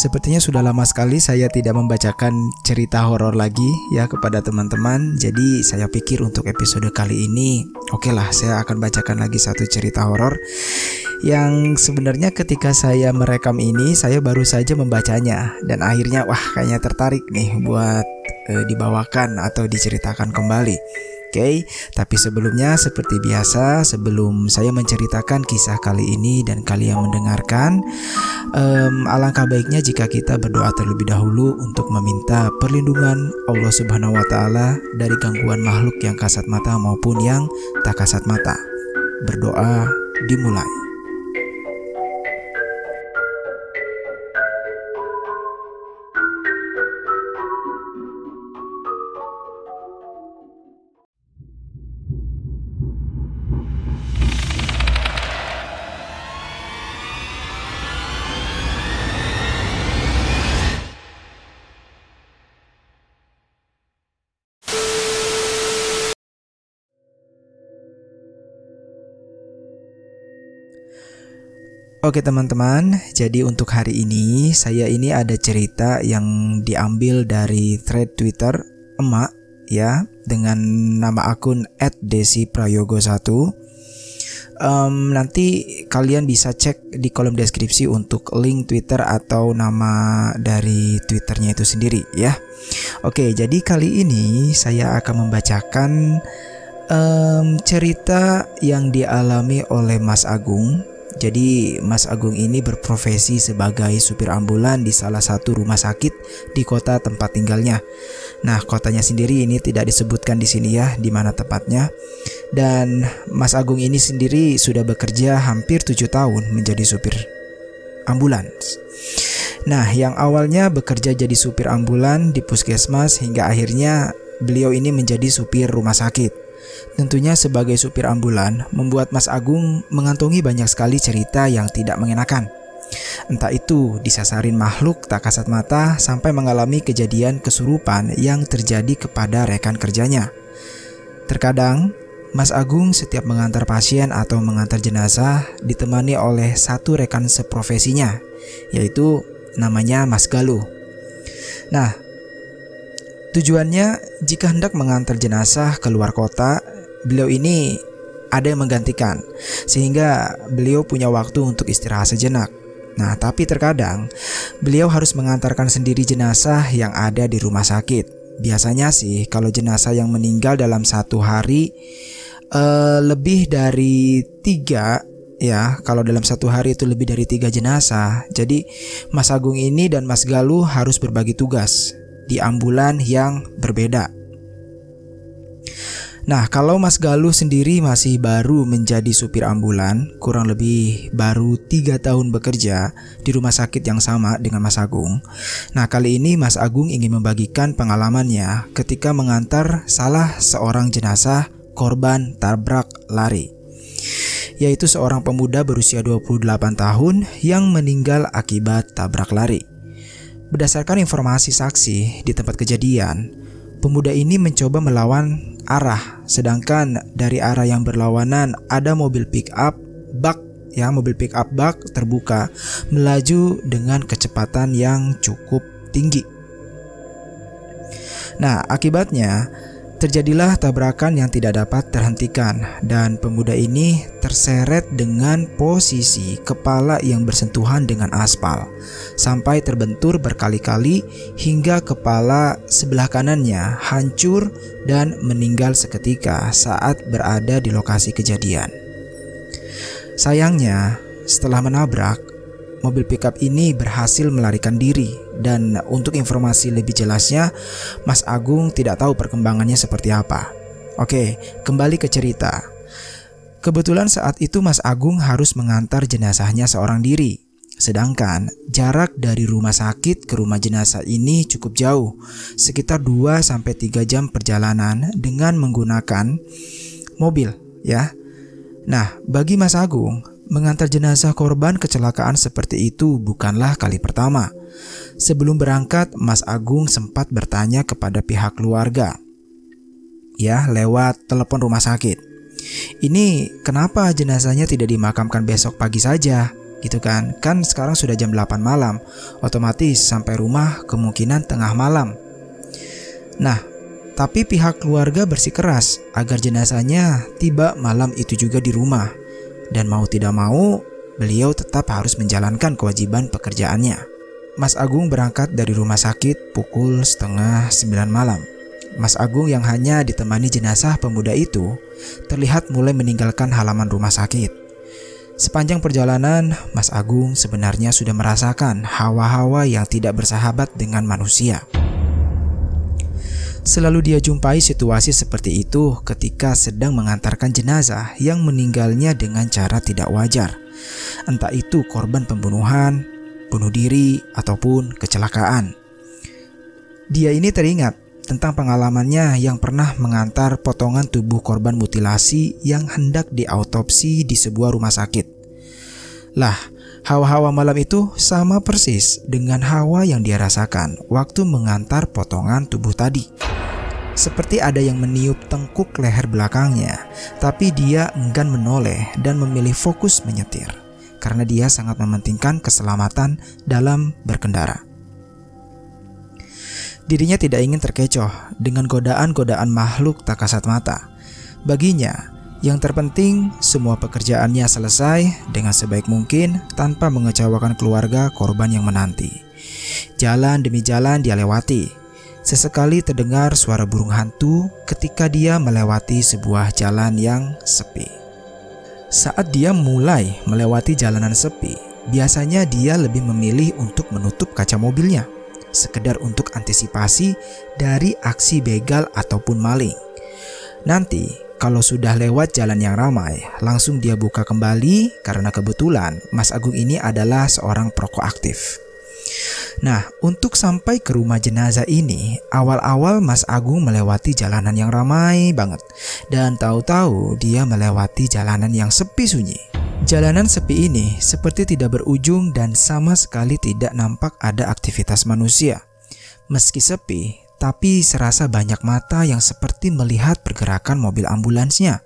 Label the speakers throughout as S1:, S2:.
S1: Sepertinya sudah lama sekali saya tidak membacakan cerita horor lagi ya kepada teman-teman. Jadi saya pikir untuk episode kali ini, oke okay lah saya akan bacakan lagi satu cerita horor yang sebenarnya ketika saya merekam ini saya baru saja membacanya dan akhirnya wah kayaknya tertarik nih buat e, dibawakan atau diceritakan kembali. Oke, okay, tapi sebelumnya seperti biasa, sebelum saya menceritakan kisah kali ini dan kalian mendengarkan, um, alangkah baiknya jika kita berdoa terlebih dahulu untuk meminta perlindungan Allah Subhanahu wa taala dari gangguan makhluk yang kasat mata maupun yang tak kasat mata. Berdoa dimulai. Oke teman-teman, jadi untuk hari ini saya ini ada cerita yang diambil dari thread Twitter emak ya dengan nama akun @desiprayogo1. Um, nanti kalian bisa cek di kolom deskripsi untuk link Twitter atau nama dari Twitternya itu sendiri ya. Oke, jadi kali ini saya akan membacakan um, cerita yang dialami oleh Mas Agung jadi Mas Agung ini berprofesi sebagai supir ambulan di salah satu rumah sakit di kota tempat tinggalnya. Nah, kotanya sendiri ini tidak disebutkan di sini ya, di mana tepatnya. Dan Mas Agung ini sendiri sudah bekerja hampir tujuh tahun menjadi supir ambulans. Nah, yang awalnya bekerja jadi supir ambulan di puskesmas hingga akhirnya beliau ini menjadi supir rumah sakit. Tentunya sebagai supir ambulan membuat Mas Agung mengantongi banyak sekali cerita yang tidak mengenakan. Entah itu disasarin makhluk tak kasat mata sampai mengalami kejadian kesurupan yang terjadi kepada rekan kerjanya. Terkadang, Mas Agung setiap mengantar pasien atau mengantar jenazah ditemani oleh satu rekan seprofesinya, yaitu namanya Mas Galuh. Nah, tujuannya jika hendak mengantar jenazah keluar kota beliau ini ada yang menggantikan sehingga beliau punya waktu untuk istirahat sejenak. Nah, tapi terkadang beliau harus mengantarkan sendiri jenazah yang ada di rumah sakit. Biasanya sih kalau jenazah yang meninggal dalam satu hari uh, lebih dari tiga ya kalau dalam satu hari itu lebih dari tiga jenazah jadi Mas Agung ini dan Mas Galuh harus berbagi tugas di ambulan yang berbeda Nah, kalau Mas Galuh sendiri masih baru menjadi supir ambulan, kurang lebih baru tiga tahun bekerja di rumah sakit yang sama dengan Mas Agung. Nah, kali ini Mas Agung ingin membagikan pengalamannya ketika mengantar salah seorang jenazah korban tabrak lari yaitu seorang pemuda berusia 28 tahun yang meninggal akibat tabrak lari. Berdasarkan informasi saksi di tempat kejadian, pemuda ini mencoba melawan arah, sedangkan dari arah yang berlawanan ada mobil pick up bak ya mobil pick up bak terbuka melaju dengan kecepatan yang cukup tinggi. Nah, akibatnya Terjadilah tabrakan yang tidak dapat terhentikan dan pemuda ini terseret dengan posisi kepala yang bersentuhan dengan aspal sampai terbentur berkali-kali hingga kepala sebelah kanannya hancur dan meninggal seketika saat berada di lokasi kejadian. Sayangnya, setelah menabrak, mobil pickup ini berhasil melarikan diri dan untuk informasi lebih jelasnya, Mas Agung tidak tahu perkembangannya seperti apa. Oke, kembali ke cerita. Kebetulan saat itu Mas Agung harus mengantar jenazahnya seorang diri. Sedangkan jarak dari rumah sakit ke rumah jenazah ini cukup jauh, sekitar 2 sampai 3 jam perjalanan dengan menggunakan mobil, ya. Nah, bagi Mas Agung, mengantar jenazah korban kecelakaan seperti itu bukanlah kali pertama. Sebelum berangkat, Mas Agung sempat bertanya kepada pihak keluarga, ya, lewat telepon rumah sakit. Ini kenapa jenazahnya tidak dimakamkan besok pagi saja? gitu kan kan sekarang sudah jam 8 malam otomatis sampai rumah kemungkinan tengah malam nah tapi pihak keluarga bersikeras agar jenazahnya tiba malam itu juga di rumah dan mau tidak mau beliau tetap harus menjalankan kewajiban pekerjaannya. Mas Agung berangkat dari rumah sakit pukul setengah 9 malam. Mas Agung yang hanya ditemani jenazah pemuda itu terlihat mulai meninggalkan halaman rumah sakit. Sepanjang perjalanan, Mas Agung sebenarnya sudah merasakan hawa-hawa yang tidak bersahabat dengan manusia. Selalu dia jumpai situasi seperti itu ketika sedang mengantarkan jenazah yang meninggalnya dengan cara tidak wajar. Entah itu korban pembunuhan, bunuh diri, ataupun kecelakaan. Dia ini teringat tentang pengalamannya yang pernah mengantar potongan tubuh korban mutilasi yang hendak diautopsi di sebuah rumah sakit. Lah, hawa-hawa malam itu sama persis dengan hawa yang dia rasakan waktu mengantar potongan tubuh tadi. Seperti ada yang meniup tengkuk leher belakangnya, tapi dia enggan menoleh dan memilih fokus menyetir karena dia sangat mementingkan keselamatan dalam berkendara. Dirinya tidak ingin terkecoh dengan godaan-godaan makhluk tak kasat mata. Baginya, yang terpenting semua pekerjaannya selesai dengan sebaik mungkin tanpa mengecewakan keluarga korban yang menanti. Jalan demi jalan dia lewati. Sesekali terdengar suara burung hantu ketika dia melewati sebuah jalan yang sepi. Saat dia mulai melewati jalanan sepi, biasanya dia lebih memilih untuk menutup kaca mobilnya sekedar untuk antisipasi dari aksi begal ataupun maling. Nanti, kalau sudah lewat jalan yang ramai, langsung dia buka kembali karena kebetulan Mas Agung ini adalah seorang perokok aktif. Nah, untuk sampai ke rumah jenazah ini, awal-awal Mas Agung melewati jalanan yang ramai banget. Dan tahu-tahu dia melewati jalanan yang sepi sunyi. Jalanan sepi ini seperti tidak berujung dan sama sekali tidak nampak ada aktivitas manusia. Meski sepi, tapi serasa banyak mata yang seperti melihat pergerakan mobil ambulansnya.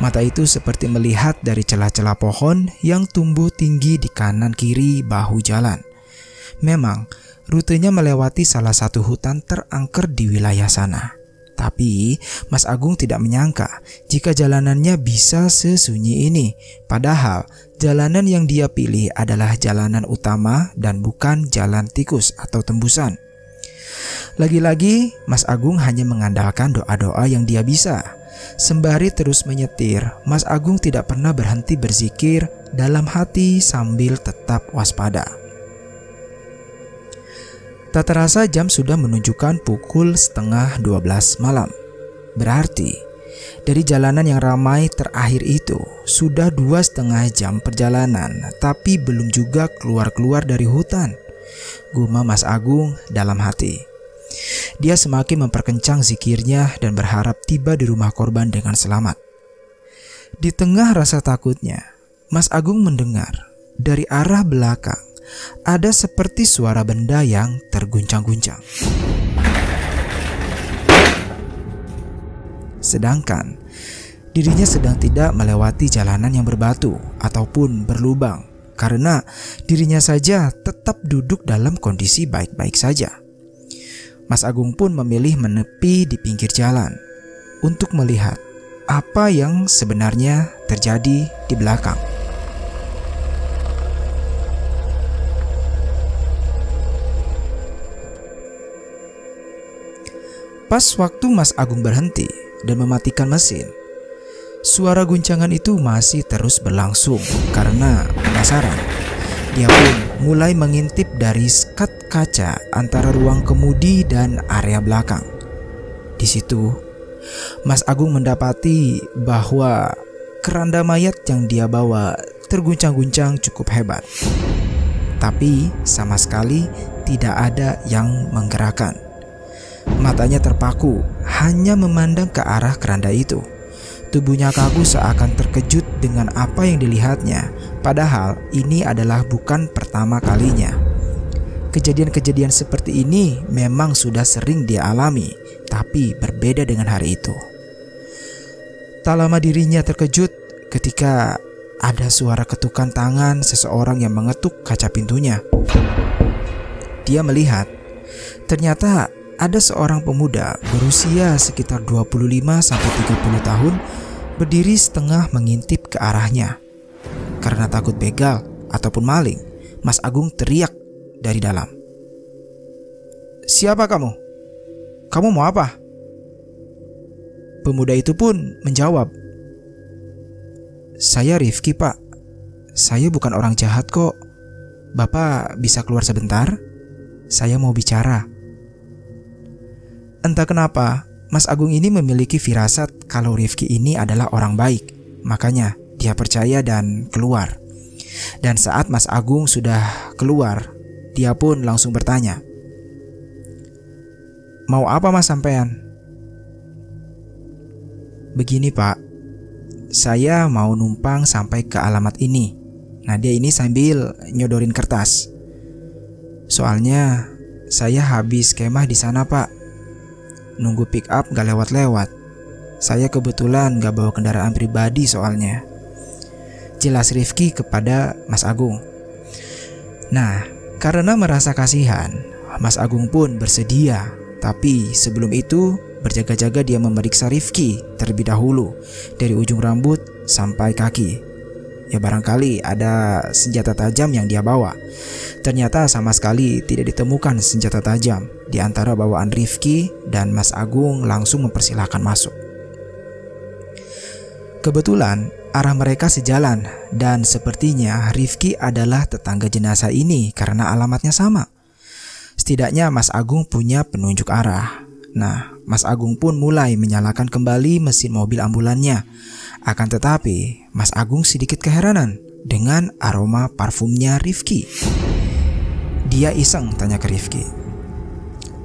S1: Mata itu seperti melihat dari celah-celah pohon yang tumbuh tinggi di kanan kiri bahu jalan. Memang, rutenya melewati salah satu hutan terangker di wilayah sana. Tapi Mas Agung tidak menyangka jika jalanannya bisa sesunyi ini. Padahal jalanan yang dia pilih adalah jalanan utama dan bukan jalan tikus atau tembusan. Lagi-lagi Mas Agung hanya mengandalkan doa-doa yang dia bisa. Sembari terus menyetir, Mas Agung tidak pernah berhenti berzikir dalam hati sambil tetap waspada. Tak terasa jam sudah menunjukkan pukul setengah 12 malam. Berarti dari jalanan yang ramai terakhir itu sudah dua setengah jam perjalanan tapi belum juga keluar-keluar dari hutan. Guma Mas Agung dalam hati. Dia semakin memperkencang zikirnya dan berharap tiba di rumah korban dengan selamat. Di tengah rasa takutnya, Mas Agung mendengar dari arah belakang ada seperti suara benda yang terguncang-guncang. Sedangkan dirinya sedang tidak melewati jalanan yang berbatu ataupun berlubang karena dirinya saja tetap duduk dalam kondisi baik-baik saja. Mas Agung pun memilih menepi di pinggir jalan untuk melihat apa yang sebenarnya terjadi di belakang. Pas waktu Mas Agung berhenti dan mematikan mesin, suara guncangan itu masih terus berlangsung karena penasaran. Dia pun mulai mengintip dari skat kaca antara ruang kemudi dan area belakang. Di situ, Mas Agung mendapati bahwa keranda mayat yang dia bawa terguncang-guncang cukup hebat. Tapi sama sekali tidak ada yang menggerakkan. Matanya terpaku hanya memandang ke arah keranda itu. Tubuhnya kaku seakan terkejut dengan apa yang dilihatnya, padahal ini adalah bukan pertama kalinya. Kejadian-kejadian seperti ini memang sudah sering dia alami, tapi berbeda dengan hari itu. Tak lama dirinya terkejut ketika ada suara ketukan tangan seseorang yang mengetuk kaca pintunya. Dia melihat, ternyata ada seorang pemuda berusia sekitar 25 sampai 30 tahun berdiri setengah mengintip ke arahnya. Karena takut begal ataupun maling, Mas Agung teriak dari dalam. "Siapa kamu? Kamu mau apa?" Pemuda itu pun menjawab, "Saya Rifki, Pak. Saya bukan orang jahat kok. Bapak bisa keluar sebentar? Saya mau bicara." Entah kenapa, Mas Agung ini memiliki firasat kalau Rifki ini adalah orang baik. Makanya dia percaya dan keluar. Dan saat Mas Agung sudah keluar, dia pun langsung bertanya, "Mau apa Mas sampean?" Begini Pak, saya mau numpang sampai ke alamat ini. Nah dia ini sambil nyodorin kertas. Soalnya saya habis kemah di sana Pak nunggu pick up gak lewat-lewat. Saya kebetulan gak bawa kendaraan pribadi soalnya. Jelas Rifki kepada Mas Agung. Nah, karena merasa kasihan, Mas Agung pun bersedia. Tapi sebelum itu, berjaga-jaga dia memeriksa Rifki terlebih dahulu dari ujung rambut sampai kaki. Ya barangkali ada senjata tajam yang dia bawa. Ternyata sama sekali tidak ditemukan senjata tajam di antara bawaan Rifki dan Mas Agung langsung mempersilahkan masuk. Kebetulan arah mereka sejalan dan sepertinya Rifki adalah tetangga jenazah ini karena alamatnya sama. Setidaknya Mas Agung punya penunjuk arah. Nah, Mas Agung pun mulai menyalakan kembali mesin mobil ambulannya akan tetapi, Mas Agung sedikit keheranan dengan aroma parfumnya Rifki. Dia iseng tanya ke Rifki.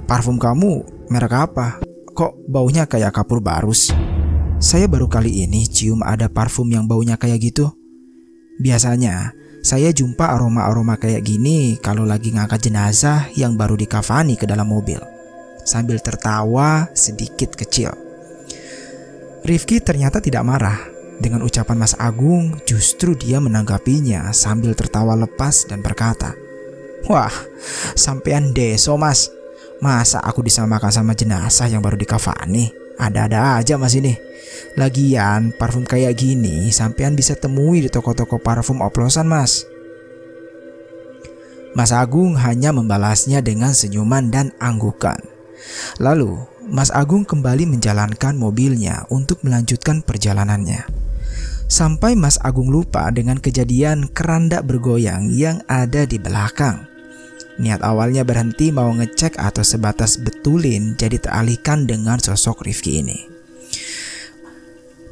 S1: Parfum kamu merek apa? Kok baunya kayak kapur barus? Saya baru kali ini cium ada parfum yang baunya kayak gitu. Biasanya, saya jumpa aroma-aroma kayak gini kalau lagi ngangkat jenazah yang baru dikafani ke dalam mobil. Sambil tertawa sedikit kecil. Rifki ternyata tidak marah. Dengan ucapan Mas Agung, justru dia menanggapinya sambil tertawa lepas dan berkata, Wah, sampean deso mas. Masa aku disamakan sama jenazah yang baru dikafani? Ada-ada aja mas ini. Lagian parfum kayak gini sampean bisa temui di toko-toko parfum oplosan mas. Mas Agung hanya membalasnya dengan senyuman dan anggukan. Lalu Mas Agung kembali menjalankan mobilnya untuk melanjutkan perjalanannya. Sampai Mas Agung lupa dengan kejadian keranda bergoyang yang ada di belakang. Niat awalnya berhenti mau ngecek atau sebatas betulin jadi teralihkan dengan sosok Rifki ini.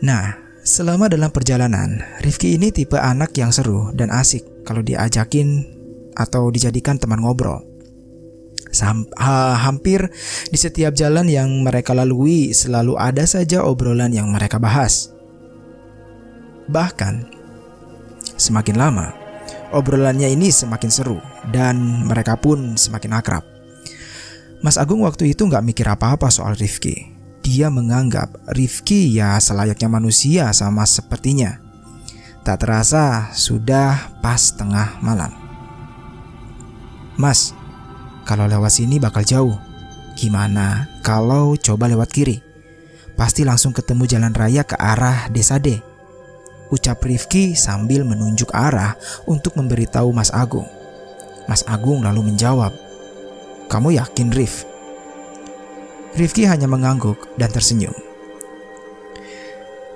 S1: Nah, selama dalam perjalanan, Rifki ini tipe anak yang seru dan asik kalau diajakin atau dijadikan teman ngobrol. Ha, hampir di setiap jalan yang mereka lalui selalu ada saja obrolan yang mereka bahas. Bahkan semakin lama obrolannya ini semakin seru dan mereka pun semakin akrab. Mas Agung waktu itu nggak mikir apa-apa soal Rifki. Dia menganggap Rifki ya selayaknya manusia sama sepertinya. Tak terasa sudah pas tengah malam. Mas, kalau lewat sini bakal jauh. Gimana kalau coba lewat kiri? Pasti langsung ketemu jalan raya ke arah desa D. Ucap Rifki sambil menunjuk arah untuk memberitahu Mas Agung. Mas Agung lalu menjawab, Kamu yakin Rif? Rifki hanya mengangguk dan tersenyum.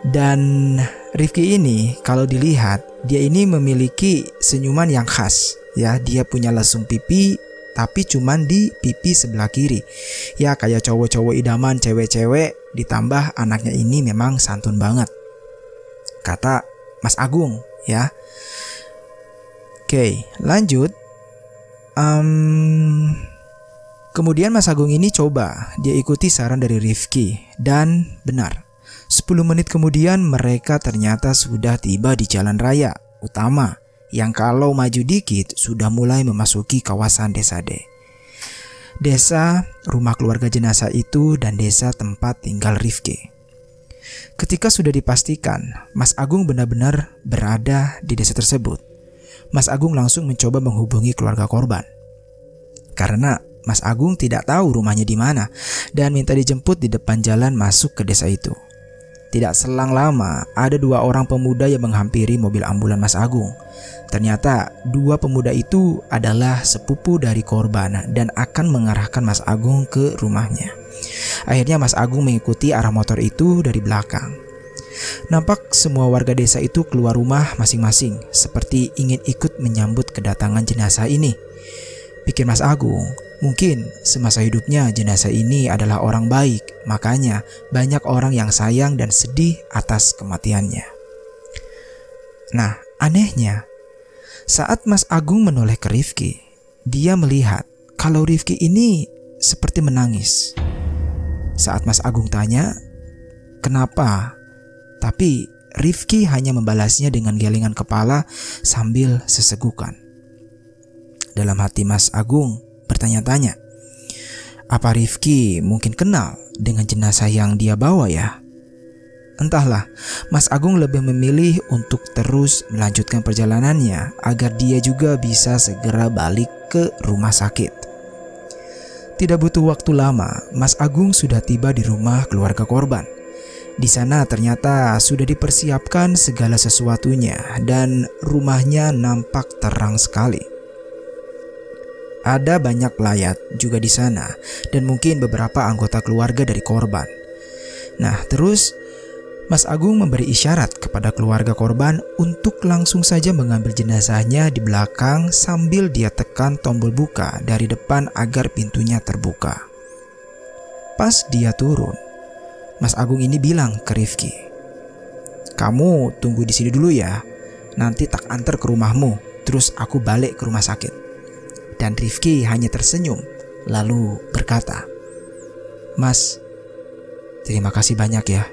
S1: Dan Rifki ini kalau dilihat dia ini memiliki senyuman yang khas Ya, dia punya lesung pipi tapi cuman di pipi sebelah kiri. Ya kayak cowok-cowok idaman cewek-cewek ditambah anaknya ini memang santun banget. Kata Mas Agung ya. Oke, lanjut. Um, kemudian Mas Agung ini coba dia ikuti saran dari Rifki dan benar. 10 menit kemudian mereka ternyata sudah tiba di jalan raya utama yang kalau maju dikit sudah mulai memasuki kawasan desa D. Desa rumah keluarga jenazah itu dan desa tempat tinggal Rifki. Ketika sudah dipastikan Mas Agung benar-benar berada di desa tersebut, Mas Agung langsung mencoba menghubungi keluarga korban. Karena Mas Agung tidak tahu rumahnya di mana dan minta dijemput di depan jalan masuk ke desa itu. Tidak selang lama, ada dua orang pemuda yang menghampiri mobil ambulan Mas Agung. Ternyata dua pemuda itu adalah sepupu dari korban dan akan mengarahkan Mas Agung ke rumahnya. Akhirnya Mas Agung mengikuti arah motor itu dari belakang. Nampak semua warga desa itu keluar rumah masing-masing seperti ingin ikut menyambut kedatangan jenazah ini. Pikir Mas Agung, Mungkin semasa hidupnya jenazah ini adalah orang baik, makanya banyak orang yang sayang dan sedih atas kematiannya. Nah, anehnya, saat Mas Agung menoleh ke Rifki, dia melihat kalau Rifki ini seperti menangis. Saat Mas Agung tanya, "Kenapa?" Tapi Rifki hanya membalasnya dengan gelengan kepala sambil sesegukan. Dalam hati Mas Agung, bertanya-tanya, apa Rifki mungkin kenal dengan jenazah yang dia bawa ya? Entahlah, Mas Agung lebih memilih untuk terus melanjutkan perjalanannya agar dia juga bisa segera balik ke rumah sakit. Tidak butuh waktu lama, Mas Agung sudah tiba di rumah keluarga korban. Di sana ternyata sudah dipersiapkan segala sesuatunya dan rumahnya nampak terang sekali. Ada banyak pelayat juga di sana dan mungkin beberapa anggota keluarga dari korban. Nah, terus Mas Agung memberi isyarat kepada keluarga korban untuk langsung saja mengambil jenazahnya di belakang sambil dia tekan tombol buka dari depan agar pintunya terbuka. Pas dia turun, Mas Agung ini bilang ke Rifki, "Kamu tunggu di sini dulu ya. Nanti tak antar ke rumahmu, terus aku balik ke rumah sakit." Dan Rifki hanya tersenyum lalu berkata, Mas, terima kasih banyak ya.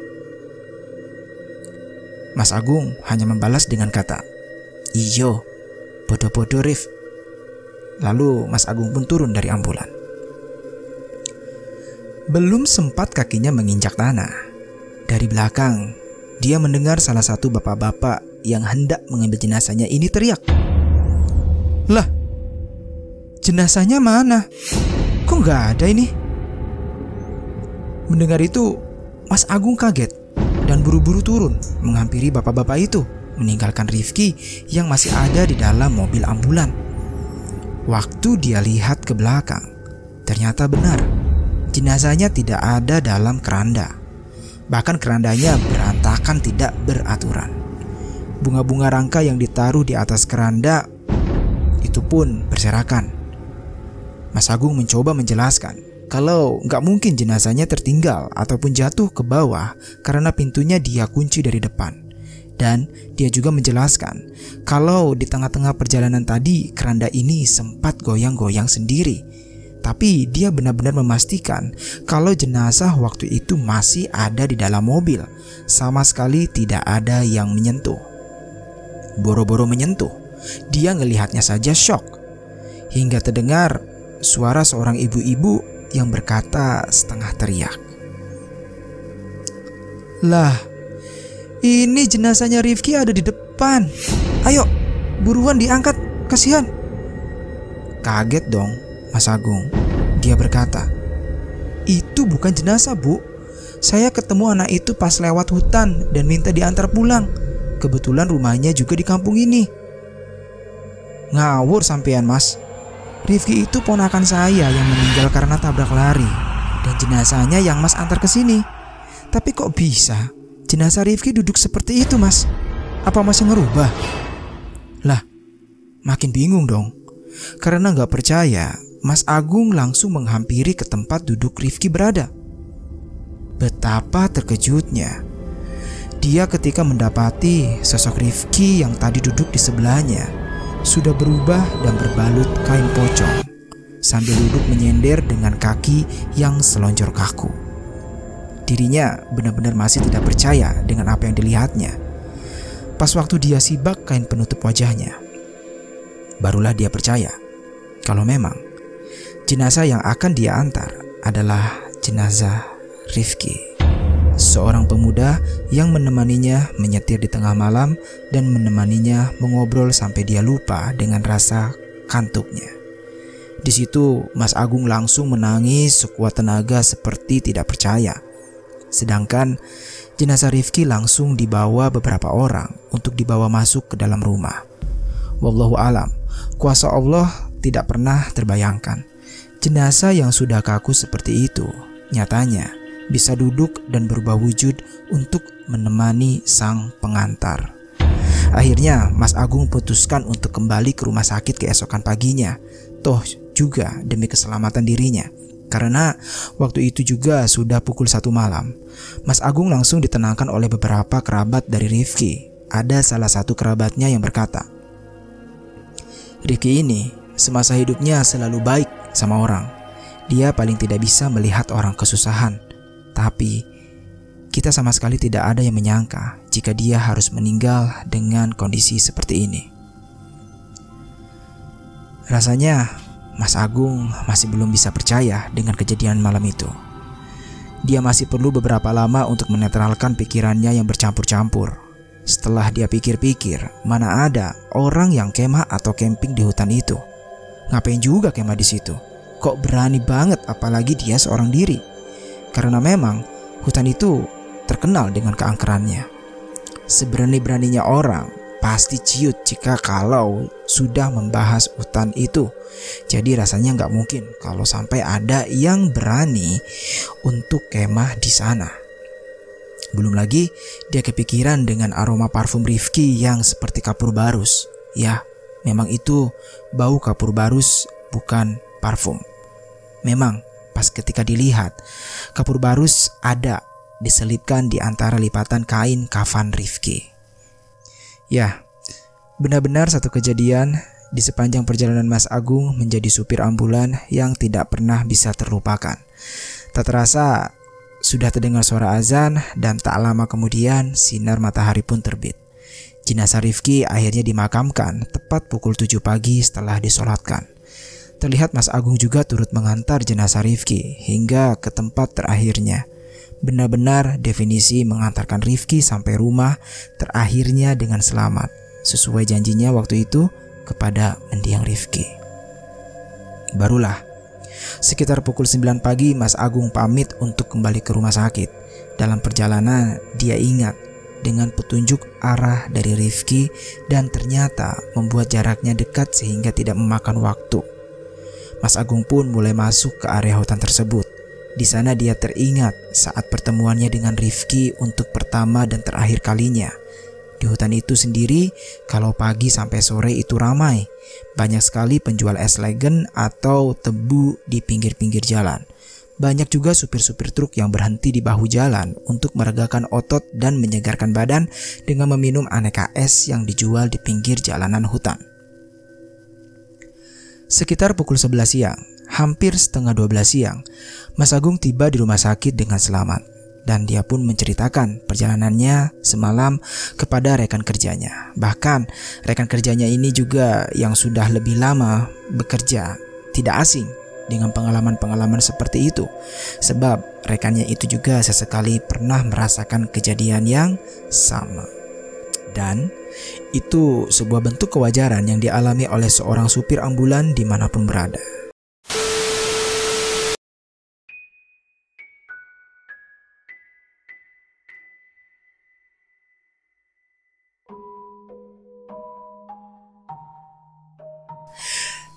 S1: Mas Agung hanya membalas dengan kata, Iyo, bodoh-bodoh Rif. Lalu Mas Agung pun turun dari ambulan. Belum sempat kakinya menginjak tanah. Dari belakang, dia mendengar salah satu bapak-bapak yang hendak mengambil jenazahnya ini teriak. Lah, Jenazahnya mana? Kok nggak ada ini? Mendengar itu, Mas Agung kaget dan buru-buru turun menghampiri bapak-bapak itu, meninggalkan Rifki yang masih ada di dalam mobil ambulan. Waktu dia lihat ke belakang, ternyata benar, jenazahnya tidak ada dalam keranda. Bahkan kerandanya berantakan tidak beraturan. Bunga-bunga rangka yang ditaruh di atas keranda itu pun berserakan. Mas Agung mencoba menjelaskan kalau nggak mungkin jenazahnya tertinggal ataupun jatuh ke bawah karena pintunya dia kunci dari depan. Dan dia juga menjelaskan kalau di tengah-tengah perjalanan tadi keranda ini sempat goyang-goyang sendiri. Tapi dia benar-benar memastikan kalau jenazah waktu itu masih ada di dalam mobil. Sama sekali tidak ada yang menyentuh. Boro-boro menyentuh, dia ngelihatnya saja shock. Hingga terdengar suara seorang ibu-ibu yang berkata setengah teriak. Lah, ini jenazahnya Rifki ada di depan. Ayo, buruan diangkat, kasihan. Kaget dong, Mas Agung. Dia berkata, itu bukan jenazah, Bu. Saya ketemu anak itu pas lewat hutan dan minta diantar pulang. Kebetulan rumahnya juga di kampung ini. Ngawur sampean, Mas. Rifki itu ponakan saya yang meninggal karena tabrak lari dan jenazahnya yang Mas antar ke sini. Tapi kok bisa jenazah Rifki duduk seperti itu, Mas? Apa Mas yang ngerubah? Lah, makin bingung dong. Karena nggak percaya, Mas Agung langsung menghampiri ke tempat duduk Rifki berada. Betapa terkejutnya dia ketika mendapati sosok Rifki yang tadi duduk di sebelahnya sudah berubah dan berbalut kain pocong sambil duduk menyender dengan kaki yang selonjor kaku. Dirinya benar-benar masih tidak percaya dengan apa yang dilihatnya. Pas waktu dia sibak kain penutup wajahnya, barulah dia percaya kalau memang jenazah yang akan dia antar adalah jenazah Rifki seorang pemuda yang menemaninya menyetir di tengah malam dan menemaninya mengobrol sampai dia lupa dengan rasa kantuknya. Di situ Mas Agung langsung menangis sekuat tenaga seperti tidak percaya. Sedangkan jenazah Rifki langsung dibawa beberapa orang untuk dibawa masuk ke dalam rumah. Wallahu alam, kuasa Allah tidak pernah terbayangkan. Jenazah yang sudah kaku seperti itu nyatanya bisa duduk dan berubah wujud untuk menemani sang pengantar. Akhirnya Mas Agung putuskan untuk kembali ke rumah sakit keesokan paginya, toh juga demi keselamatan dirinya. Karena waktu itu juga sudah pukul satu malam. Mas Agung langsung ditenangkan oleh beberapa kerabat dari Rifki. Ada salah satu kerabatnya yang berkata, Rifki ini semasa hidupnya selalu baik sama orang. Dia paling tidak bisa melihat orang kesusahan. Tapi kita sama sekali tidak ada yang menyangka jika dia harus meninggal dengan kondisi seperti ini. Rasanya Mas Agung masih belum bisa percaya dengan kejadian malam itu. Dia masih perlu beberapa lama untuk menetralkan pikirannya yang bercampur-campur. Setelah dia pikir-pikir, mana ada orang yang kemah atau camping di hutan itu. Ngapain juga kemah di situ? Kok berani banget apalagi dia seorang diri? Karena memang hutan itu terkenal dengan keangkerannya. Seberani-beraninya orang pasti ciut jika kalau sudah membahas hutan itu. Jadi rasanya nggak mungkin kalau sampai ada yang berani untuk kemah di sana. Belum lagi dia kepikiran dengan aroma parfum Rifki yang seperti kapur barus. Ya, memang itu bau kapur barus bukan parfum. Memang Pas ketika dilihat, kapur barus ada diselipkan di antara lipatan kain kafan Rifki. Ya, benar-benar satu kejadian di sepanjang perjalanan Mas Agung menjadi supir ambulan yang tidak pernah bisa terlupakan. Tak terasa sudah terdengar suara azan dan tak lama kemudian sinar matahari pun terbit. Jenazah Rifki akhirnya dimakamkan tepat pukul 7 pagi setelah disolatkan. Terlihat Mas Agung juga turut mengantar jenazah Rifki hingga ke tempat terakhirnya. Benar-benar definisi mengantarkan Rifki sampai rumah terakhirnya dengan selamat, sesuai janjinya waktu itu kepada mendiang Rifki. Barulah, sekitar pukul 9 pagi Mas Agung pamit untuk kembali ke rumah sakit. Dalam perjalanan, dia ingat dengan petunjuk arah dari Rifki dan ternyata membuat jaraknya dekat sehingga tidak memakan waktu. Mas Agung pun mulai masuk ke area hutan tersebut. Di sana dia teringat saat pertemuannya dengan Rifki untuk pertama dan terakhir kalinya. Di hutan itu sendiri, kalau pagi sampai sore itu ramai. Banyak sekali penjual es legen atau tebu di pinggir-pinggir jalan. Banyak juga supir-supir truk yang berhenti di bahu jalan untuk meregakan otot dan menyegarkan badan dengan meminum aneka es yang dijual di pinggir jalanan hutan. Sekitar pukul 11 siang, hampir setengah 12 siang, Mas Agung tiba di rumah sakit dengan selamat dan dia pun menceritakan perjalanannya semalam kepada rekan kerjanya. Bahkan rekan kerjanya ini juga yang sudah lebih lama bekerja, tidak asing dengan pengalaman-pengalaman seperti itu. Sebab rekannya itu juga sesekali pernah merasakan kejadian yang sama. Dan itu sebuah bentuk kewajaran yang dialami oleh seorang supir ambulan di mana pun berada.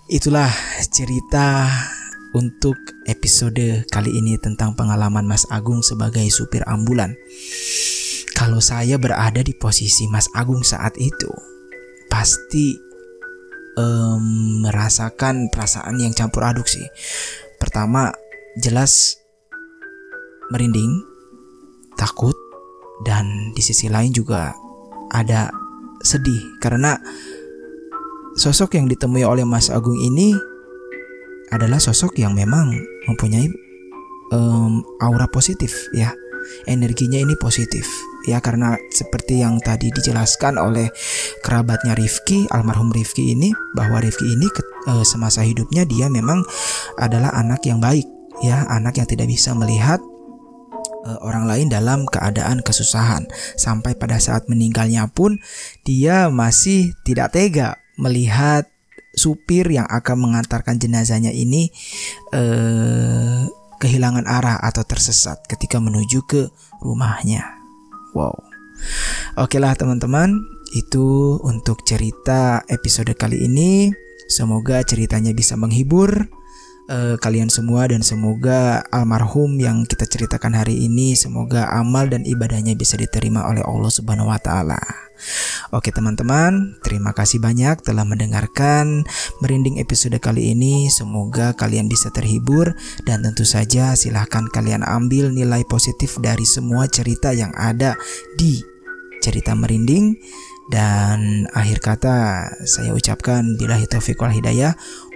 S1: Itulah cerita untuk episode kali ini tentang pengalaman Mas Agung sebagai supir ambulan. Kalau saya berada di posisi Mas Agung saat itu, pasti um, merasakan perasaan yang campur aduk sih. Pertama, jelas merinding, takut, dan di sisi lain juga ada sedih. Karena sosok yang ditemui oleh Mas Agung ini adalah sosok yang memang mempunyai um, aura positif ya. Energinya ini positif ya karena seperti yang tadi dijelaskan oleh kerabatnya Rifki almarhum Rifki ini bahwa Rifki ini ke, uh, semasa hidupnya dia memang adalah anak yang baik ya anak yang tidak bisa melihat uh, orang lain dalam keadaan kesusahan sampai pada saat meninggalnya pun dia masih tidak tega melihat supir yang akan mengantarkan jenazahnya ini eh, kehilangan arah atau tersesat ketika menuju ke rumahnya. Wow. Oke lah teman-teman, itu untuk cerita episode kali ini. Semoga ceritanya bisa menghibur uh, kalian semua dan semoga almarhum yang kita ceritakan hari ini semoga amal dan ibadahnya bisa diterima oleh Allah Subhanahu wa taala. Oke teman-teman, terima kasih banyak telah mendengarkan merinding episode kali ini. Semoga kalian bisa terhibur dan tentu saja silahkan kalian ambil nilai positif dari semua cerita yang ada di cerita merinding. Dan akhir kata saya ucapkan bila taufiq wal hidayah.